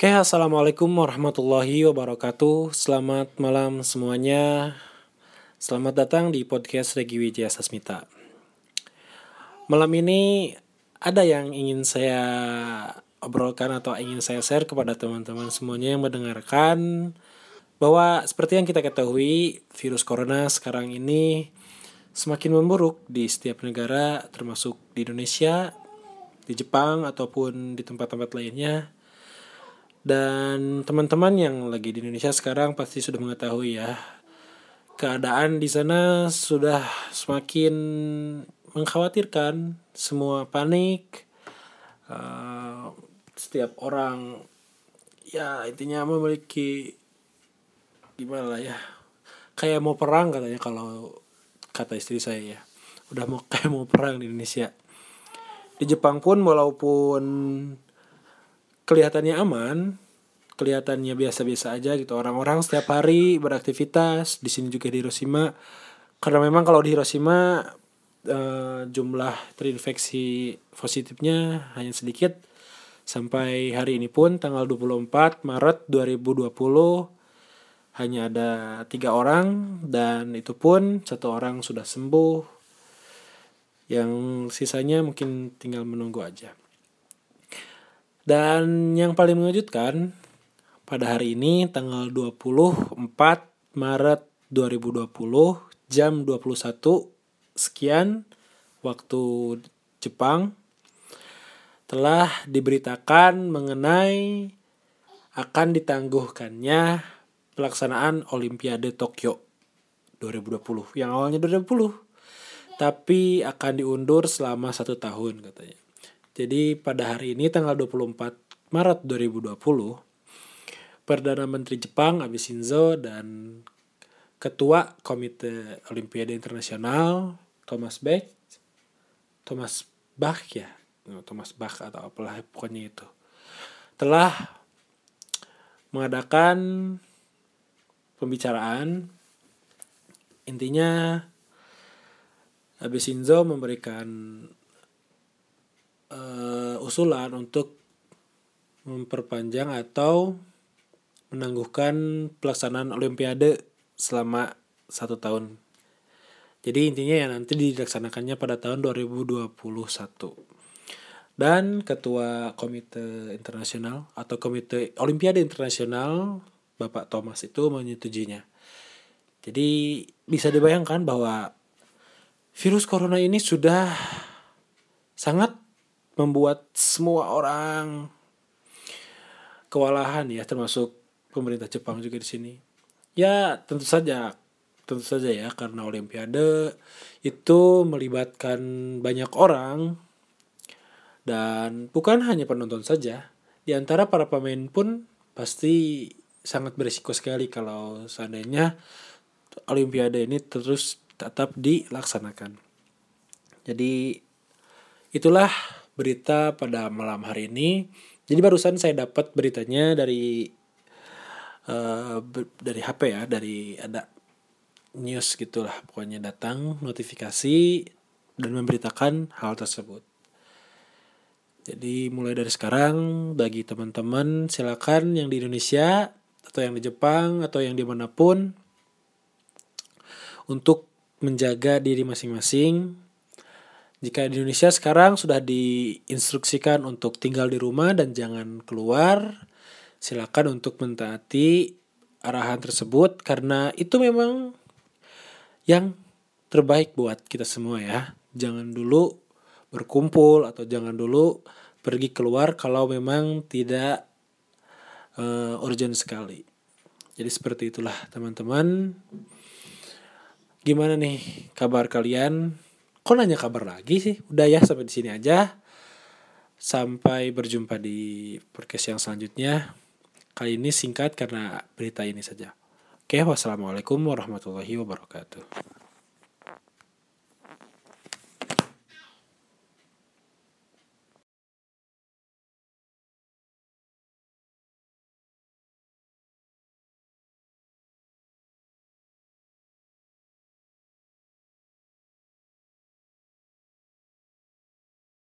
Oke, assalamualaikum warahmatullahi wabarakatuh. Selamat malam semuanya. Selamat datang di podcast Regi Wijaya Sasmita. Malam ini ada yang ingin saya obrolkan atau ingin saya share kepada teman-teman semuanya yang mendengarkan bahwa seperti yang kita ketahui virus corona sekarang ini semakin memburuk di setiap negara termasuk di Indonesia, di Jepang ataupun di tempat-tempat lainnya dan teman-teman yang lagi di Indonesia sekarang pasti sudah mengetahui ya keadaan di sana sudah semakin mengkhawatirkan, semua panik, uh, setiap orang ya intinya memiliki gimana lah ya kayak mau perang katanya kalau kata istri saya ya. Udah mau kayak mau perang di Indonesia. Di Jepang pun walaupun kelihatannya aman, kelihatannya biasa-biasa aja gitu. Orang-orang setiap hari beraktivitas, di sini juga di Hiroshima. Karena memang kalau di Hiroshima uh, jumlah terinfeksi positifnya hanya sedikit. Sampai hari ini pun tanggal 24 Maret 2020 hanya ada tiga orang dan itu pun satu orang sudah sembuh yang sisanya mungkin tinggal menunggu aja. Dan yang paling mengejutkan pada hari ini tanggal 24 Maret 2020 jam 21 sekian waktu Jepang telah diberitakan mengenai akan ditangguhkannya pelaksanaan Olimpiade Tokyo 2020 yang awalnya 2020 tapi akan diundur selama satu tahun katanya. Jadi pada hari ini tanggal 24 Maret 2020, Perdana Menteri Jepang Abe Shinzo dan Ketua Komite Olimpiade Internasional Thomas Bach, Thomas Bach ya, Thomas Bach atau apalah pokoknya itu, telah mengadakan pembicaraan. Intinya Abe Shinzo memberikan usulan untuk memperpanjang atau menangguhkan pelaksanaan Olimpiade selama satu tahun. Jadi intinya ya nanti dilaksanakannya pada tahun 2021. Dan ketua komite internasional atau komite Olimpiade internasional Bapak Thomas itu menyetujuinya. Jadi bisa dibayangkan bahwa virus corona ini sudah sangat membuat semua orang kewalahan ya termasuk pemerintah Jepang juga di sini. Ya, tentu saja tentu saja ya karena olimpiade itu melibatkan banyak orang dan bukan hanya penonton saja. Di antara para pemain pun pasti sangat berisiko sekali kalau seandainya olimpiade ini terus tetap dilaksanakan. Jadi itulah berita pada malam hari ini. Jadi barusan saya dapat beritanya dari uh, dari HP ya, dari ada news gitulah pokoknya datang notifikasi dan memberitakan hal tersebut. Jadi mulai dari sekarang bagi teman-teman silakan yang di Indonesia atau yang di Jepang atau yang di mana pun untuk menjaga diri masing-masing jika di Indonesia sekarang sudah diinstruksikan untuk tinggal di rumah dan jangan keluar, silakan untuk mentaati arahan tersebut karena itu memang yang terbaik buat kita semua ya. Jangan dulu berkumpul atau jangan dulu pergi keluar kalau memang tidak uh, urgent sekali. Jadi seperti itulah teman-teman. Gimana nih kabar kalian? Kok nanya kabar lagi sih? Udah ya sampai di sini aja. Sampai berjumpa di podcast yang selanjutnya. Kali ini singkat karena berita ini saja. Oke wassalamualaikum warahmatullahi wabarakatuh